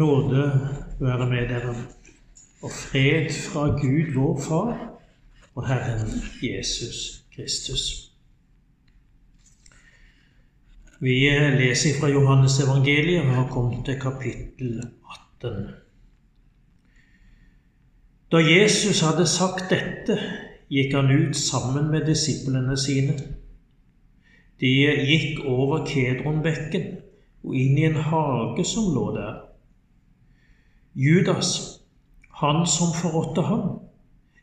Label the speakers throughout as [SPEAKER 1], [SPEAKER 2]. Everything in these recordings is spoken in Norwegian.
[SPEAKER 1] Nåde være med dere, og fred fra Gud vår Far og Herren Jesus Kristus. Vi leser fra Johannes evangeliet og har kommet til kapittel 18. Da Jesus hadde sagt dette, gikk han ut sammen med disiplene sine. De gikk over Kedronbekken og inn i en hage som lå der. Judas, han som forrådte ham,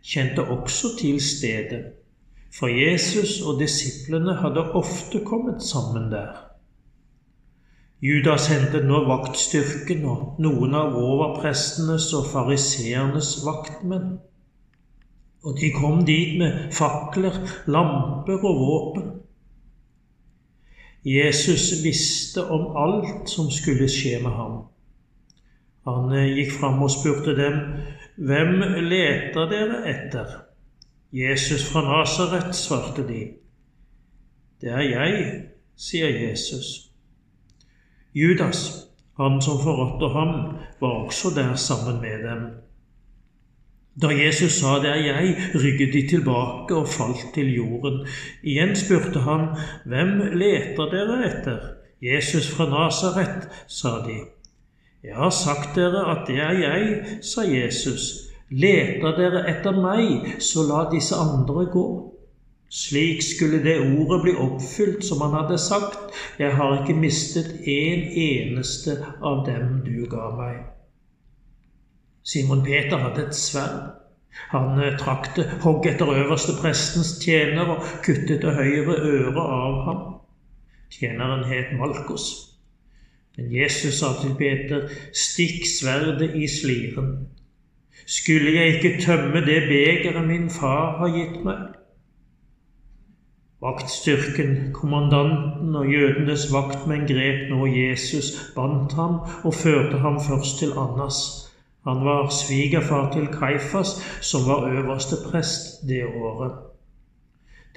[SPEAKER 1] kjente også til stedet, for Jesus og disiplene hadde ofte kommet sammen der. Judas hentet nå vaktstyrken og noen av overprestenes og fariseernes vaktmenn. Og de kom dit med fakler, lamper og våpen. Jesus visste om alt som skulle skje med ham. Han eh, gikk fram og spurte dem, Hvem leter dere etter? Jesus fra Nasaret, svarte de. Det er jeg, sier Jesus. Judas, han som forrådte ham, var også der sammen med dem. Da Jesus sa 'det er jeg', rygget de tilbake og falt til jorden. Igjen spurte han, 'Hvem leter dere etter?' Jesus fra Nasaret, sa de. Jeg har sagt dere at det er jeg, sa Jesus. Leter dere etter meg, så la disse andre gå. Slik skulle det ordet bli oppfylt som han hadde sagt, jeg har ikke mistet en eneste av dem du ga meg. Simon Peter hadde et sverd. Han eh, trakk det, hogg etter øverste prestens tjener og kuttet det høyre øret av ham. Tjeneren het Malkos. Men Jesus sa til Peter, stikk sverdet i sliren. Skulle jeg ikke tømme det begeret min far har gitt meg? Vaktstyrken, kommandanten og jødenes vaktmenn grep nå Jesus, bandt ham og førte ham først til Annas. Han var svigerfar til Kaifas, som var øverste prest det året.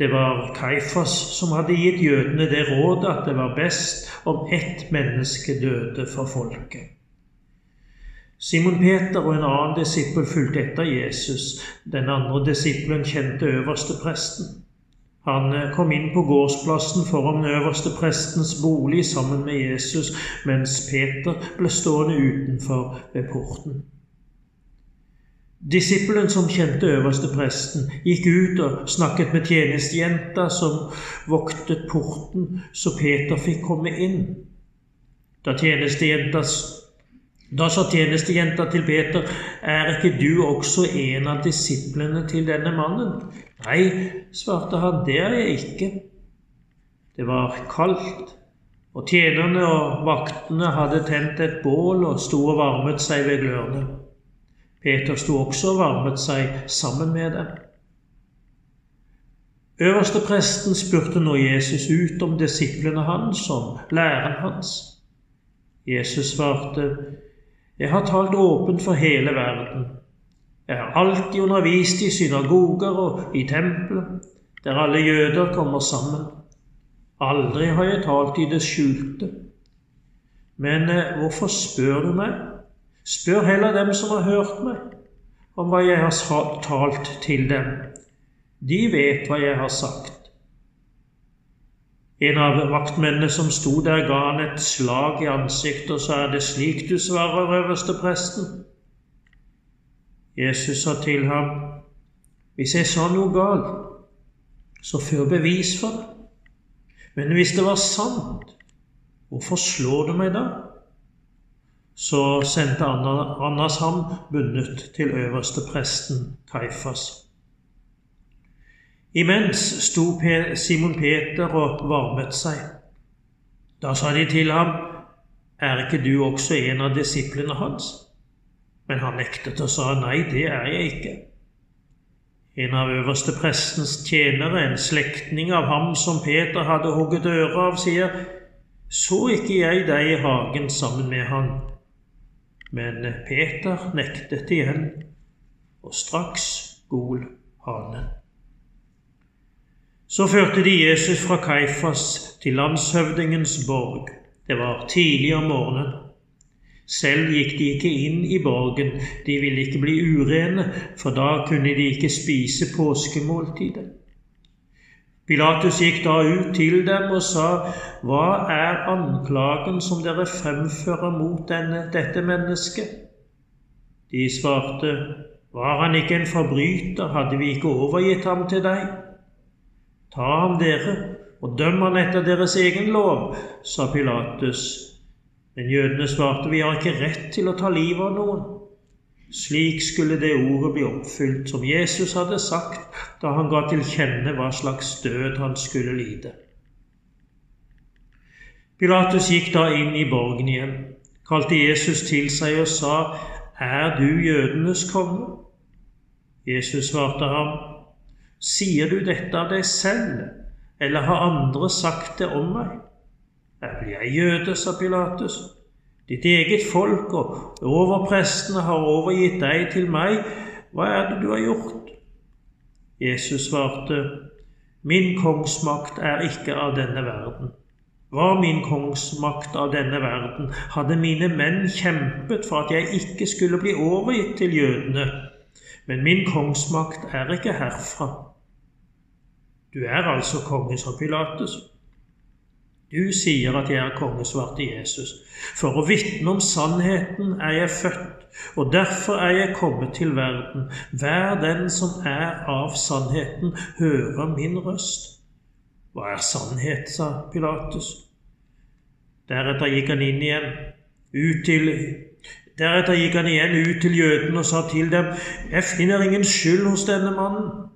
[SPEAKER 1] Det var Kaifas som hadde gitt jødene det rådet at det var best om ett menneske døde for folket. Simon Peter og en annen disippel fulgte etter Jesus. Den andre disippelen kjente øverste presten. Han eh, kom inn på gårdsplassen foran øverste prestens bolig sammen med Jesus, mens Peter ble stående utenfor ved porten. Disippelen som kjente øverste presten, gikk ut og snakket med tjenestejenta som voktet porten, så Peter fikk komme inn. Da, da sa tjenestejenta til Peter, er ikke du også en av disiplene til denne mannen? Nei, svarte han, det er jeg ikke. Det var kaldt, og tjenerne og vaktene hadde tent et bål og sto og varmet seg ved glørne. Peter sto også og varmet seg sammen med dem. Øverstepresten spurte nå Jesus ut om disiplene hans, om læren hans. Jesus svarte, Jeg har talt åpent for hele verden. Jeg har alltid undervist i synagoger og i tempelet, der alle jøder kommer sammen. Aldri har jeg talt i det skjulte. Men eh, hvorfor spør du meg? Spør heller dem som har hørt meg, om hva jeg har talt til dem. De vet hva jeg har sagt. En av vaktmennene som sto der, ga han et slag i ansiktet og sa, er det slik du svarer, øverste presten? Jesus sa til ham, hvis jeg sa noe galt, så før bevis for det. Men hvis det var sant, hvorfor slår du meg da? Så sendte Annas ham bundet til øverste presten Kaifas. Imens sto Simon Peter og varmet seg. Da sa de til ham, Er ikke du også en av disiplene hans? Men han nektet og sa, Nei, det er jeg ikke. En av øverste prestens tjenere, en slektning av ham som Peter hadde hugget øret av, sier, Så ikke jeg deg i hagen sammen med han men Peter nektet igjen, og straks gol hanen. Så førte de Jesus fra Kaifas til landshøvdingens borg. Det var tidlig om morgenen. Selv gikk de ikke inn i borgen, de ville ikke bli urene, for da kunne de ikke spise påskemåltidet. Pilatus gikk da ut til dem og sa, Hva er anklagen som dere fremfører mot denne, dette mennesket? De svarte, Var han ikke en forbryter, hadde vi ikke overgitt ham til deg? Ta ham dere og døm han etter deres egen lov, sa Pilatus. Men jødene svarte, Vi har ikke rett til å ta livet av noen. Slik skulle det ordet bli oppfylt som Jesus hadde sagt da han ga til kjenne hva slags død han skulle lide. Pilatus gikk da inn i borgen igjen, kalte Jesus til seg og sa, Er du jødenes konge? Jesus svarte ham, Sier du dette av deg selv, eller har andre sagt det om meg? Er jeg jøde, sa Pilatus. Ditt eget folk og overprestene har overgitt deg til meg. Hva er det du har gjort? Jesus svarte, Min kongsmakt er ikke av denne verden. Var min kongsmakt av denne verden, hadde mine menn kjempet for at jeg ikke skulle bli overgitt til jødene. Men min kongsmakt er ikke herfra. Du er altså konge, sa Pilatus. Du sier at jeg er konge, svarte Jesus. For å vitne om sannheten er jeg født, og derfor er jeg kommet til verden. Hver den som er av sannheten, hører min røst. Hva er sannhet, sa Pilatus. Deretter gikk han inn igjen, ut til Deretter gikk han igjen ut til jødene og sa til dem, Jeg finner ingen skyld hos denne mannen.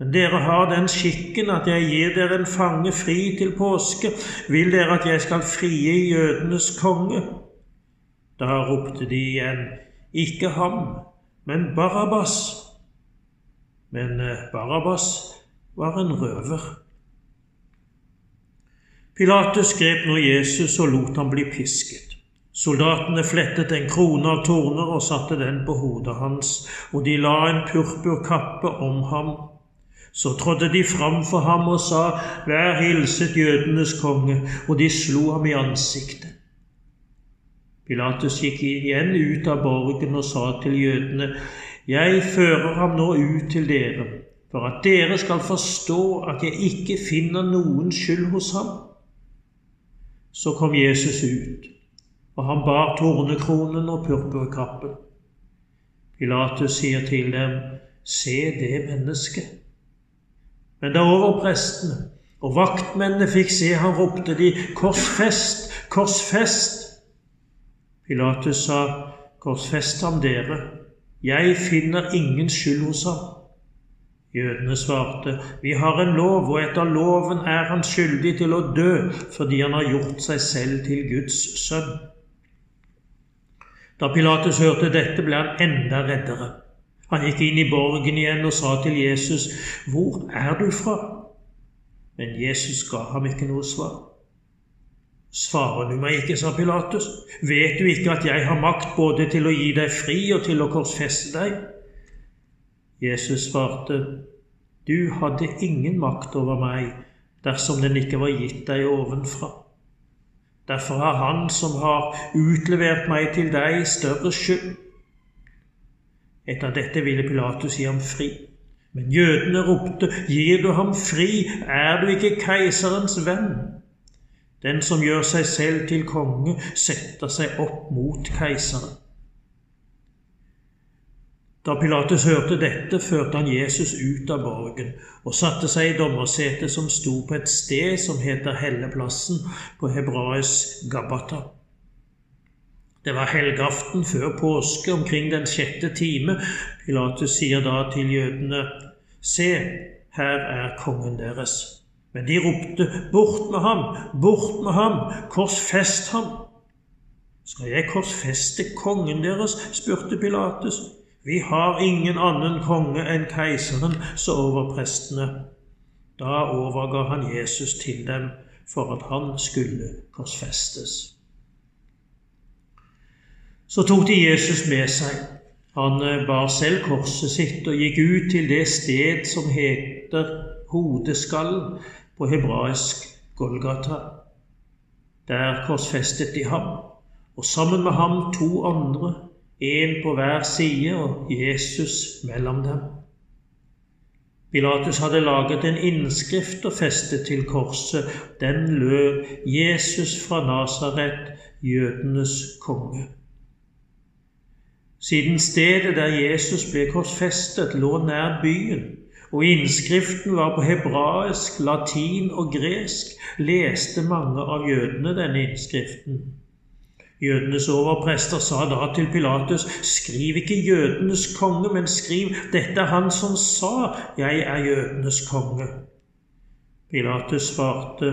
[SPEAKER 1] Men dere har den skikken at jeg gir dere en fange fri til påske. Vil dere at jeg skal frie jødenes konge? Da ropte de igjen, ikke ham, men Barabbas. Men eh, Barabbas var en røver. Pilatus grep nå Jesus og lot ham bli pisket. Soldatene flettet en krone av torner og satte den på hodet hans, og de la en purpurkappe om ham så trådde de fram for ham og sa, Vær hilset jødenes konge, og de slo ham i ansiktet. Pilatus gikk igjen ut av borgen og sa til jødene, Jeg fører ham nå ut til dere, for at dere skal forstå at jeg ikke finner noen skyld hos ham. Så kom Jesus ut, og han bar tornekronen og purpurkappen. Pilatus sier til dem, Se det mennesket. Men da overprestene og vaktmennene fikk se han, ropte de, Korsfest! Korsfest! Pilatus sa, Korsfest ham dere, jeg finner ingen skyld hos ham. Jødene svarte, Vi har en lov, og etter loven er han skyldig til å dø fordi han har gjort seg selv til Guds sønn. Da Pilatus hørte dette, ble han enda reddere. Han gikk inn i borgen igjen og sa til Jesus, 'Hvor er du fra?' Men Jesus ga ham ikke noe svar. Svarer du meg ikke, sa Pilatus, vet du ikke at jeg har makt både til å gi deg fri og til å korsfeste deg? Jesus svarte, Du hadde ingen makt over meg dersom den ikke var gitt deg ovenfra. Derfor har Han som har utlevert meg til deg, større skyld. Etter dette ville Pilatus gi ham fri. Men jødene ropte, Gir du ham fri, er du ikke keiserens venn? Den som gjør seg selv til konge, setter seg opp mot keiseren. Da Pilatus hørte dette, førte han Jesus ut av borgen og satte seg i dommersetet som sto på et sted som heter Helleplassen, på hebraisk Gabata. Det var helgaften før påske, omkring den sjette time. Pilatus sier da til jødene, Se, her er kongen deres. Men de ropte, Bort med ham! Bort med ham! Korsfest ham! Skal jeg korsfeste kongen deres? spurte Pilatus. Vi har ingen annen konge enn keiseren, sa overprestene. Da overga han Jesus til dem for at han skulle korsfestes. Så tok de Jesus med seg. Han eh, bar selv korset sitt og gikk ut til det sted som heter Hodeskallen på hebraisk Golgata. Der korsfestet de ham, og sammen med ham to andre, en på hver side og Jesus mellom dem. Pilatus hadde laget en innskrift og festet til korset. Den lød 'Jesus fra Nasaret, jødenes konge'. Siden stedet der Jesus ble korsfestet, lå nær byen, og innskriften var på hebraisk, latin og gresk, leste mange av jødene denne innskriften. Jødenes overprester sa da til Pilatus, skriv ikke jødenes konge, men skriv, dette er han som sa, jeg er jødenes konge. Pilatus svarte,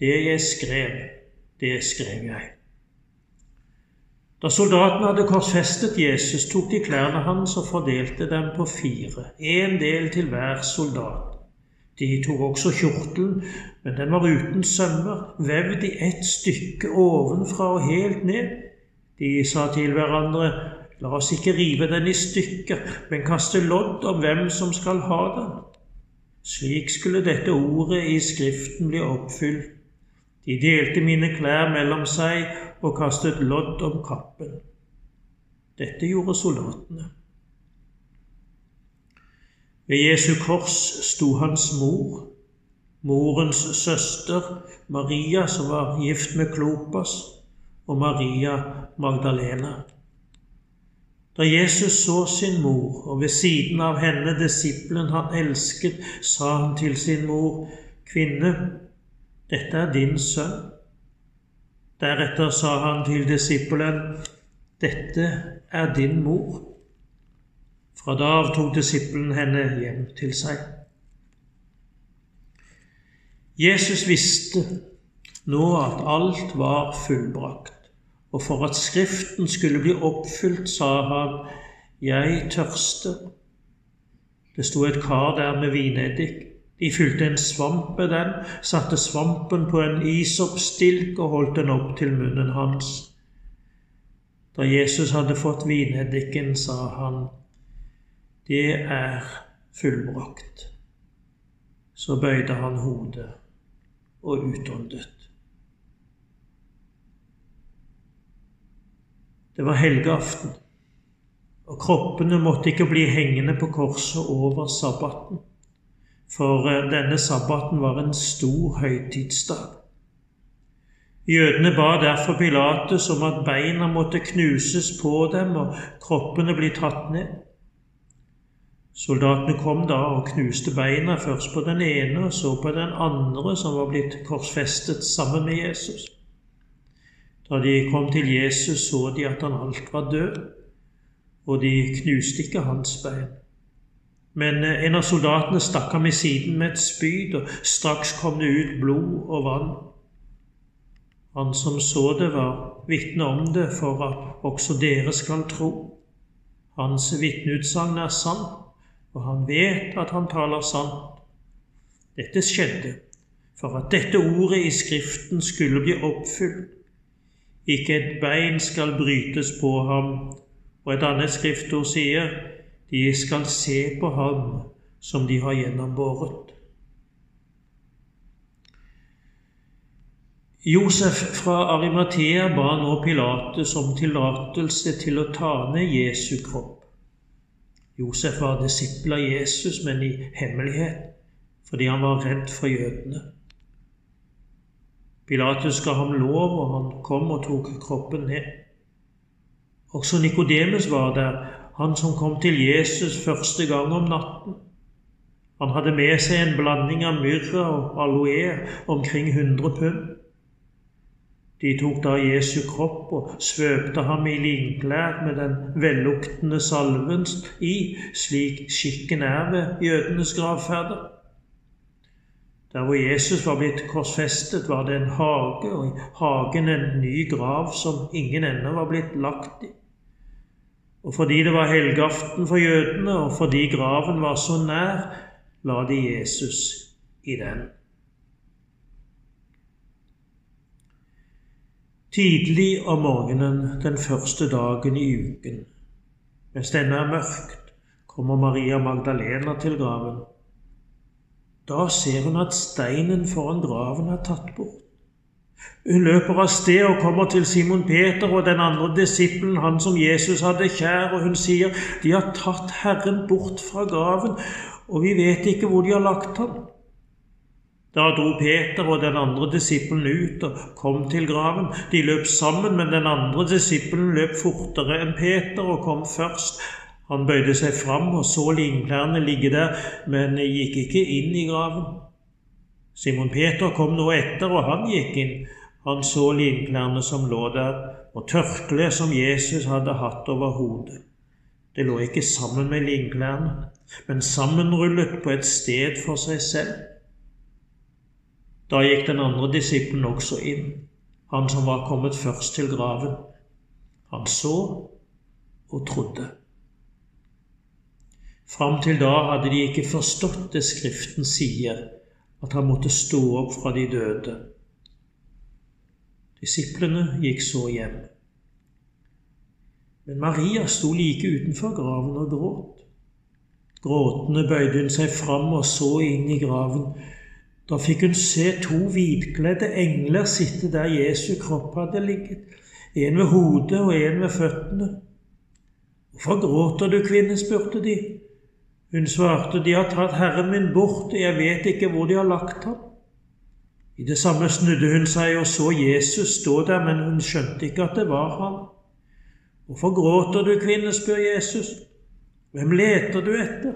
[SPEAKER 1] det jeg skrev, det skrev jeg. Da soldatene hadde korsfestet Jesus, tok de klærne hans og fordelte dem på fire, én del til hver soldat. De tok også kjortelen, men den var uten sømmer, vevd i ett stykke ovenfra og helt ned. De sa til hverandre, la oss ikke rive den i stykker, men kaste lodd om hvem som skal ha den. Slik skulle dette ordet i Skriften bli oppfylt. De delte mine klær mellom seg og kastet lodd om kappen. Dette gjorde soldatene. Ved Jesu kors sto hans mor, morens søster Maria, som var gift med Klopas, og Maria Magdalena. Da Jesus så sin mor, og ved siden av henne disippelen han elsket, sa han til sin mor, Kvinne, dette er din sønn. Deretter sa han til disippelen, Dette er din mor. Fra da av tok disippelen henne hjem til seg. Jesus visste nå at alt var fullbrakt, og for at Skriften skulle bli oppfylt, sa han, Jeg tørster. Det sto et kar der med vineddik. De fylte en svamp med den, satte svampen på en isoppstilk og holdt den opp til munnen hans. Da Jesus hadde fått vineddiken, sa han, det er fullbrakt. Så bøyde han hodet og utåndet. Det var helgeaften, og kroppene måtte ikke bli hengende på korset over sabbaten, for eh, denne sabbaten var en stor høytidsdag. Jødene ba derfor Pilatus om at beina måtte knuses på dem og kroppene bli tatt ned. Soldatene kom da og knuste beina først på den ene og så på den andre som var blitt korsfestet sammen med Jesus. Da de kom til Jesus, så de at han alt var død, og de knuste ikke hans bein. Men eh, en av soldatene stakk ham i siden med et spyd, og straks kom det ut blod og vann. Han som så det, var vitne om det for at også dere skal tro. Hans vitneutsagn er sant og han vet at han taler sant. Dette skjedde for at dette ordet i Skriften skulle bli oppfylt. Ikke et bein skal brytes på ham, og et annet skriftord sier de skal se på ham som de har gjennombåret. Josef fra Arimathea ba nå Pilates om tillatelse til å ta ned Jesu kropp. Josef var disippel av Jesus, men i hemmelighet, fordi han var redd for jødene. Pilatus ga ham lov, og han kom og tok kroppen ned. Også Nikodemus var der, han som kom til Jesus første gang om natten. Han hadde med seg en blanding av myrra og aloe, omkring 100 pund. De tok da Jesu kropp og svøpte ham i linklær med den velluktende salven i, slik skikken er ved jødenes gravferder. Der hvor Jesus var blitt korsfestet, var det en hage, og i hagen en ny grav som ingen ennå var blitt lagt i. Og fordi det var helgaften for jødene, og fordi graven var så nær, la de Jesus i den. Tidlig om morgenen den første dagen i uken, mens denne er mørkt, kommer Maria Magdalena til graven. Da ser hun at steinen foran graven er tatt bort. Hun løper av sted og kommer til Simon Peter og den andre disippelen, han som Jesus hadde kjær, og hun sier, 'De har tatt Herren bort fra graven, og vi vet ikke hvor de har lagt ham.' Da dro Peter og den andre disippelen ut og kom til graven. De løp sammen, men den andre disippelen løp fortere enn Peter og kom først. Han bøyde seg fram og så linklærne ligge der, men gikk ikke inn i graven. Simon Peter kom nå etter, og han gikk inn. Han så linklærne som lå der, og tørkleet som Jesus hadde hatt over hodet. Det lå ikke sammen med linklærne, men sammenrullet på et sted for seg selv. Da gikk den andre disippelen også inn, han som var kommet først til graven. Han så og trodde. Fram til da hadde de ikke forstått det Skriften sier, at han måtte stå opp fra de døde. Disiplene gikk så hjem. Men Maria sto like utenfor graven og gråt. Gråtende bøyde hun seg fram og så inn i graven. Da fikk hun se to hvitkledde engler sitte der Jesu kropp hadde ligget, en ved hodet og en ved føttene. Hvorfor gråter du, kvinne? spurte de. Hun svarte, de har tatt Herren min bort, jeg vet ikke hvor de har lagt ham. I det samme snudde hun seg og så Jesus stå der, men hun skjønte ikke at det var han. Hvorfor gråter du, kvinne? spør Jesus. Hvem leter du etter?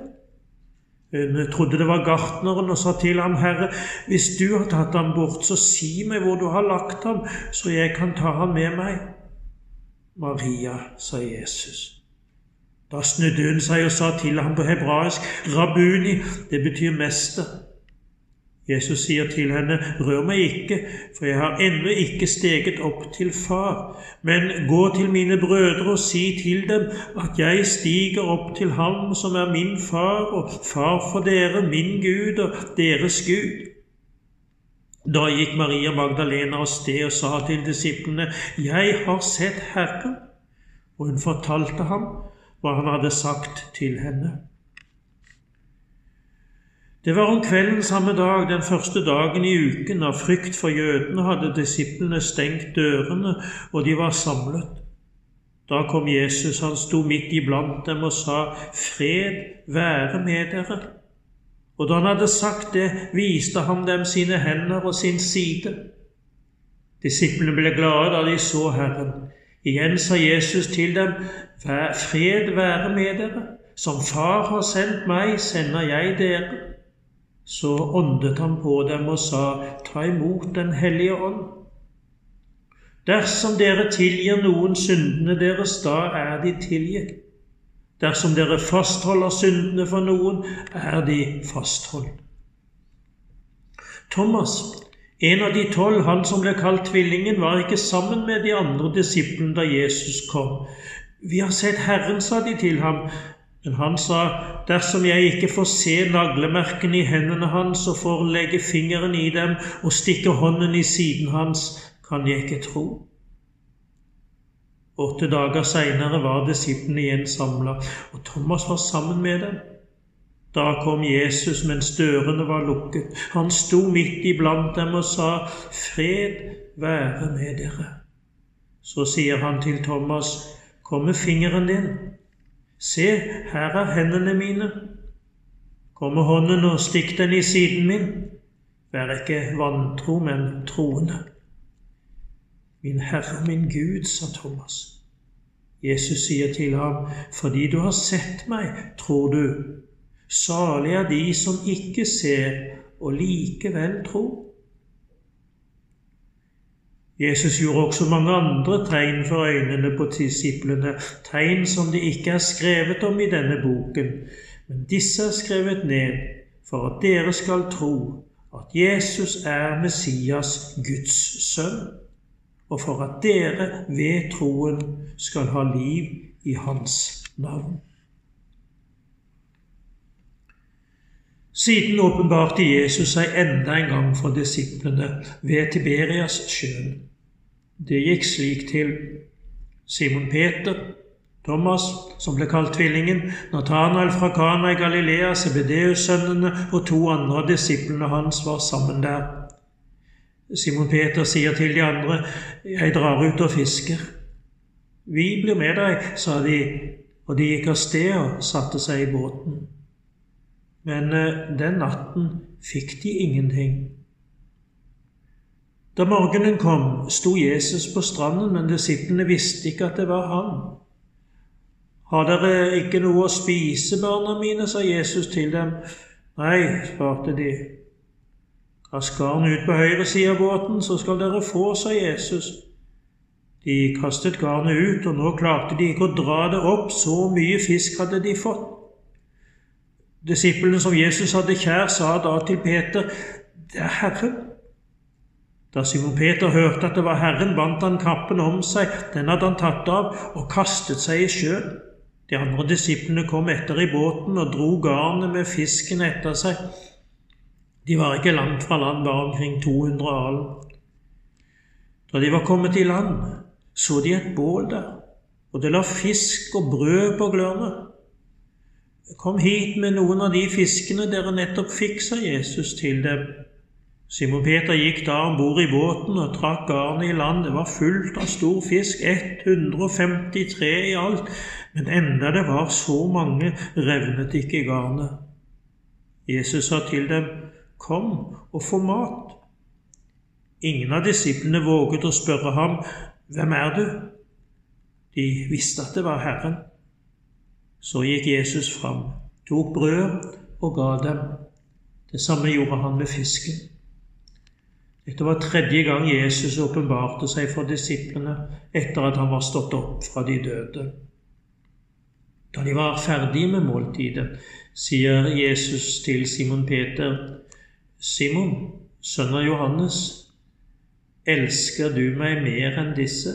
[SPEAKER 1] Hun trodde det var gartneren og sa til ham, Herre, hvis du har tatt ham bort, så si meg hvor du har lagt ham, så jeg kan ta ham med meg. Maria, sa Jesus. Da snudde hun seg og sa til ham på hebraisk, Rabuni, det betyr mester. Jesus sier til henne, Rør meg ikke, for jeg har ennå ikke steget opp til Far, men gå til mine brødre og si til dem at jeg stiger opp til Ham som er min far og far for dere, min Gud og deres Gud. Da gikk Maria Magdalena av sted og sa til disiplene, Jeg har sett Herren, og hun fortalte ham hva han hadde sagt til henne. Det var om kvelden samme dag, den første dagen i uken. Av frykt for jødene hadde disiplene stengt dørene, og de var samlet. Da kom Jesus, han sto midt iblant dem og sa, Fred være med dere. Og da han hadde sagt det, viste han dem sine hender og sin side. Disiplene ble glade da de så Herren. Igjen sa Jesus til dem, Fred være med dere. Som Far har sendt meg, sender jeg dere. Så åndet han på dem og sa, Ta imot Den hellige ånd. Dersom dere tilgir noen syndene deres, da er de tilgitt. Dersom dere fastholder syndene for noen, er de fastholdt. Thomas, en av de tolv, han som ble kalt Tvillingen, var ikke sammen med de andre disiplene da Jesus kom. Vi har sett Herren, sa de til ham, men han sa, dersom jeg ikke får se naglemerkene i hendene hans og får legge fingeren i dem og stikke hånden i siden hans, kan jeg ikke tro. Åtte dager seinere var disiplene igjen samla, og Thomas var sammen med dem. Da kom Jesus mens dørene var lukket. Han sto midt iblant dem og sa, Fred være med dere. Så sier han til Thomas, Kom med fingeren din Se, her er hendene mine. Kom med hånden og stikk den i siden min. Vær ikke vantro, men troende. Min Herre min Gud, sa Thomas. Jesus sier til ham, fordi du har sett meg, tror du. Salig er de som ikke ser og likevel tror. Jesus gjorde også mange andre tegn for øynene på disiplene, tegn som det ikke er skrevet om i denne boken, men disse er skrevet ned for at dere skal tro at Jesus er Messias, Guds sønn, og for at dere ved troen skal ha liv i Hans navn. Siden åpenbarte Jesus seg enda en gang for disiplene ved Tiberias sjøen. Det gikk slik til Simon Peter, Thomas, som ble kalt Tvillingen, Nathanael fra Kana i Galilea, Sebedeus-sønnene og to andre av disiplene hans var sammen der. Simon Peter sier til de andre, 'Jeg drar ut og fisker'. 'Vi blir med deg', sa de, og de gikk av sted og satte seg i båten. Men eh, den natten fikk de ingenting. Da morgenen kom, sto Jesus på stranden, men disiplene visste ikke at det var han. Har dere ikke noe å spise, barna mine, sa Jesus til dem. Nei, svarte de. Kast garn ut på høyre side av båten, så skal dere få, sa Jesus. De kastet garnet ut, og nå klarte de ikke å dra det opp, så mye fisk hadde de fått. Disiplene som Jesus hadde kjær, sa da til Peter, det er Herren. Da Simon Peter hørte at det var Herren, bandt han kappen om seg, den hadde han tatt av, og kastet seg i sjøen. De andre disiplene kom etter i båten og dro garnet med fisken etter seg. De var ikke langt fra land, bare omkring 200 alen. Da de var kommet i land, så de et bål der, og det la fisk og brød på glørne. Kom hit med noen av de fiskene dere nettopp fikk, sa Jesus til dem. Simon Peter gikk da om bord i båten og trakk garnet i land. Det var fullt av stor fisk, 153 i alt, men enda det var så mange, revnet ikke garnet. Jesus sa til dem, Kom og få mat. Ingen av disiplene våget å spørre ham, Hvem er du? De visste at det var Herren. Så gikk Jesus fram, tok brød og ga dem. Det samme gjorde han med fisken. Dette var tredje gang Jesus åpenbarte seg for disiplene etter at han var stått opp fra de døde. Da de var ferdige med måltidet, sier Jesus til Simon Peter, Simon, sønn av Johannes, elsker du meg mer enn disse?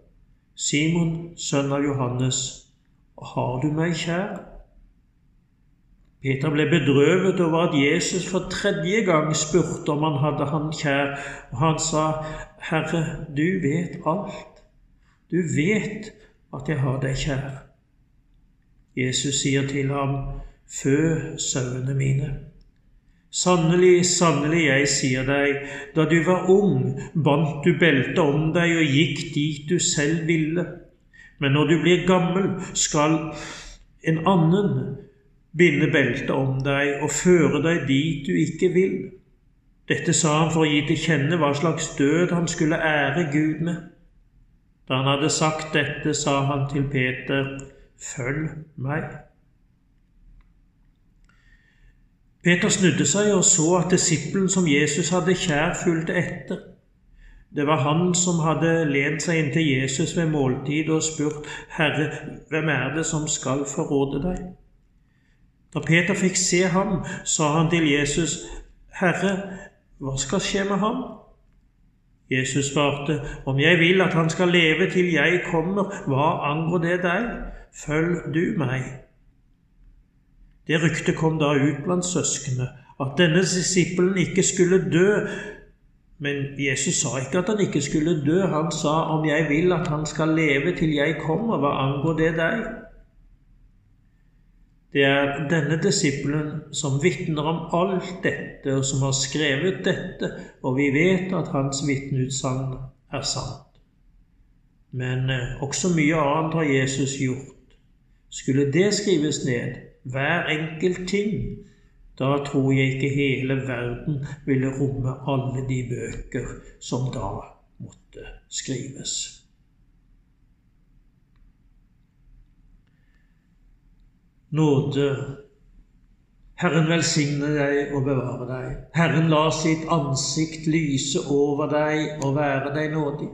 [SPEAKER 1] Simon, sønn av Johannes, har du meg kjær? Peter ble bedrøvet over at Jesus for tredje gang spurte om han hadde han kjær, og han sa, Herre, du vet alt. Du vet at jeg har deg kjær. Jesus sier til ham, Fø sauene mine. Sannelig, sannelig, jeg sier deg, da du var ung, bandt du beltet om deg og gikk dit du selv ville. Men når du blir gammel, skal en annen binde beltet om deg og føre deg dit du ikke vil. Dette sa han for å gi til kjenne hva slags død han skulle ære Gud med. Da han hadde sagt dette, sa han til Peter, Følg meg. Peter snudde seg og så at disippelen som Jesus hadde kjær, fulgte etter. Det var han som hadde lent seg inntil Jesus ved måltid og spurt, 'Herre, hvem er det som skal forråde deg?' Da Peter fikk se ham, sa han til Jesus, 'Herre, hva skal skje med ham?' Jesus svarte, 'Om jeg vil at han skal leve til jeg kommer, hva angår det deg? Følg du meg.' Det ryktet kom da ut blant søsknene at denne disippelen ikke skulle dø. Men Jesus sa ikke at han ikke skulle dø. Han sa om jeg vil at han skal leve til jeg kommer, hva angår det deg? Det er denne disippelen som vitner om alt dette, og som har skrevet dette, og vi vet at hans vitneutsagn er sant. Men eh, også mye annet har Jesus gjort. Skulle det skrives ned, hver enkelt ting, da tror jeg ikke hele verden ville romme alle de bøker som da måtte skrives. Nåde. Herren velsigne deg og bevare deg. Herren la sitt ansikt lyse over deg og være deg nådig.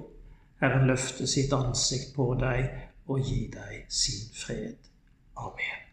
[SPEAKER 1] Herren løfte sitt ansikt på deg og gi deg sin fred. Amen.